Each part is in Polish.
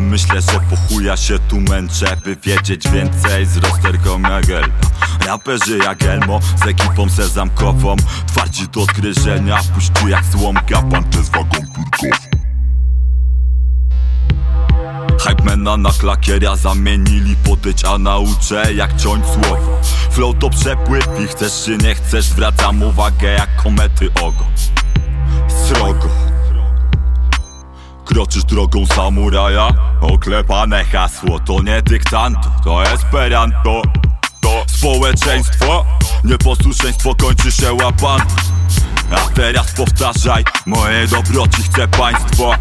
myślę, że po chuja się tu męczę By wiedzieć więcej. Z rozterką jak Elmo Raperzy jak Elmo z ekipą sezamkową Twardzi do odgryzienia, puści jak słomka Pan przez wagon turkową Hypemana na klakieria zamienili potyć, a nauczę jak ciąć słowo. Flow to przepływ i chcesz czy nie chcesz Zwracam uwagę jak komety ogon Kroczysz drogą samuraja? Oklepane hasło to nie dyktanto To esperanto. To społeczeństwo Nieposłuszeństwo kończy się łapan A teraz powtarzaj Moje dobroci chce państwo.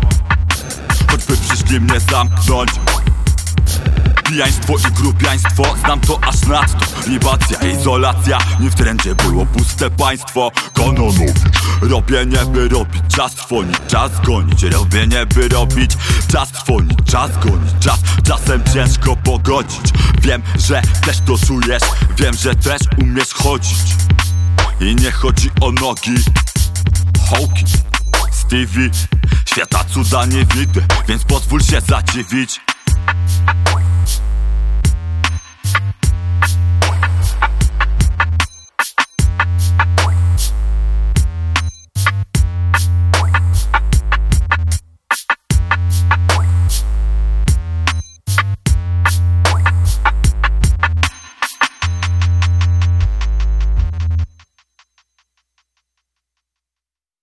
Choćby przyszli mnie zamknąć Pijaństwo i grubiaństwo, znam to aż nadto. Libacja, izolacja, nie w trendzie było puste państwo. Kanonowicz, robienie by robić, czas trwonić, czas gonić. Robienie by robić, czas trwonić, czas gonić Czas czasem ciężko pogodzić. Wiem, że też to czujesz, wiem, że też umiesz chodzić. I nie chodzi o nogi. Hołki Stevie Świata cuda nie widzę, więc pozwól się zadziwić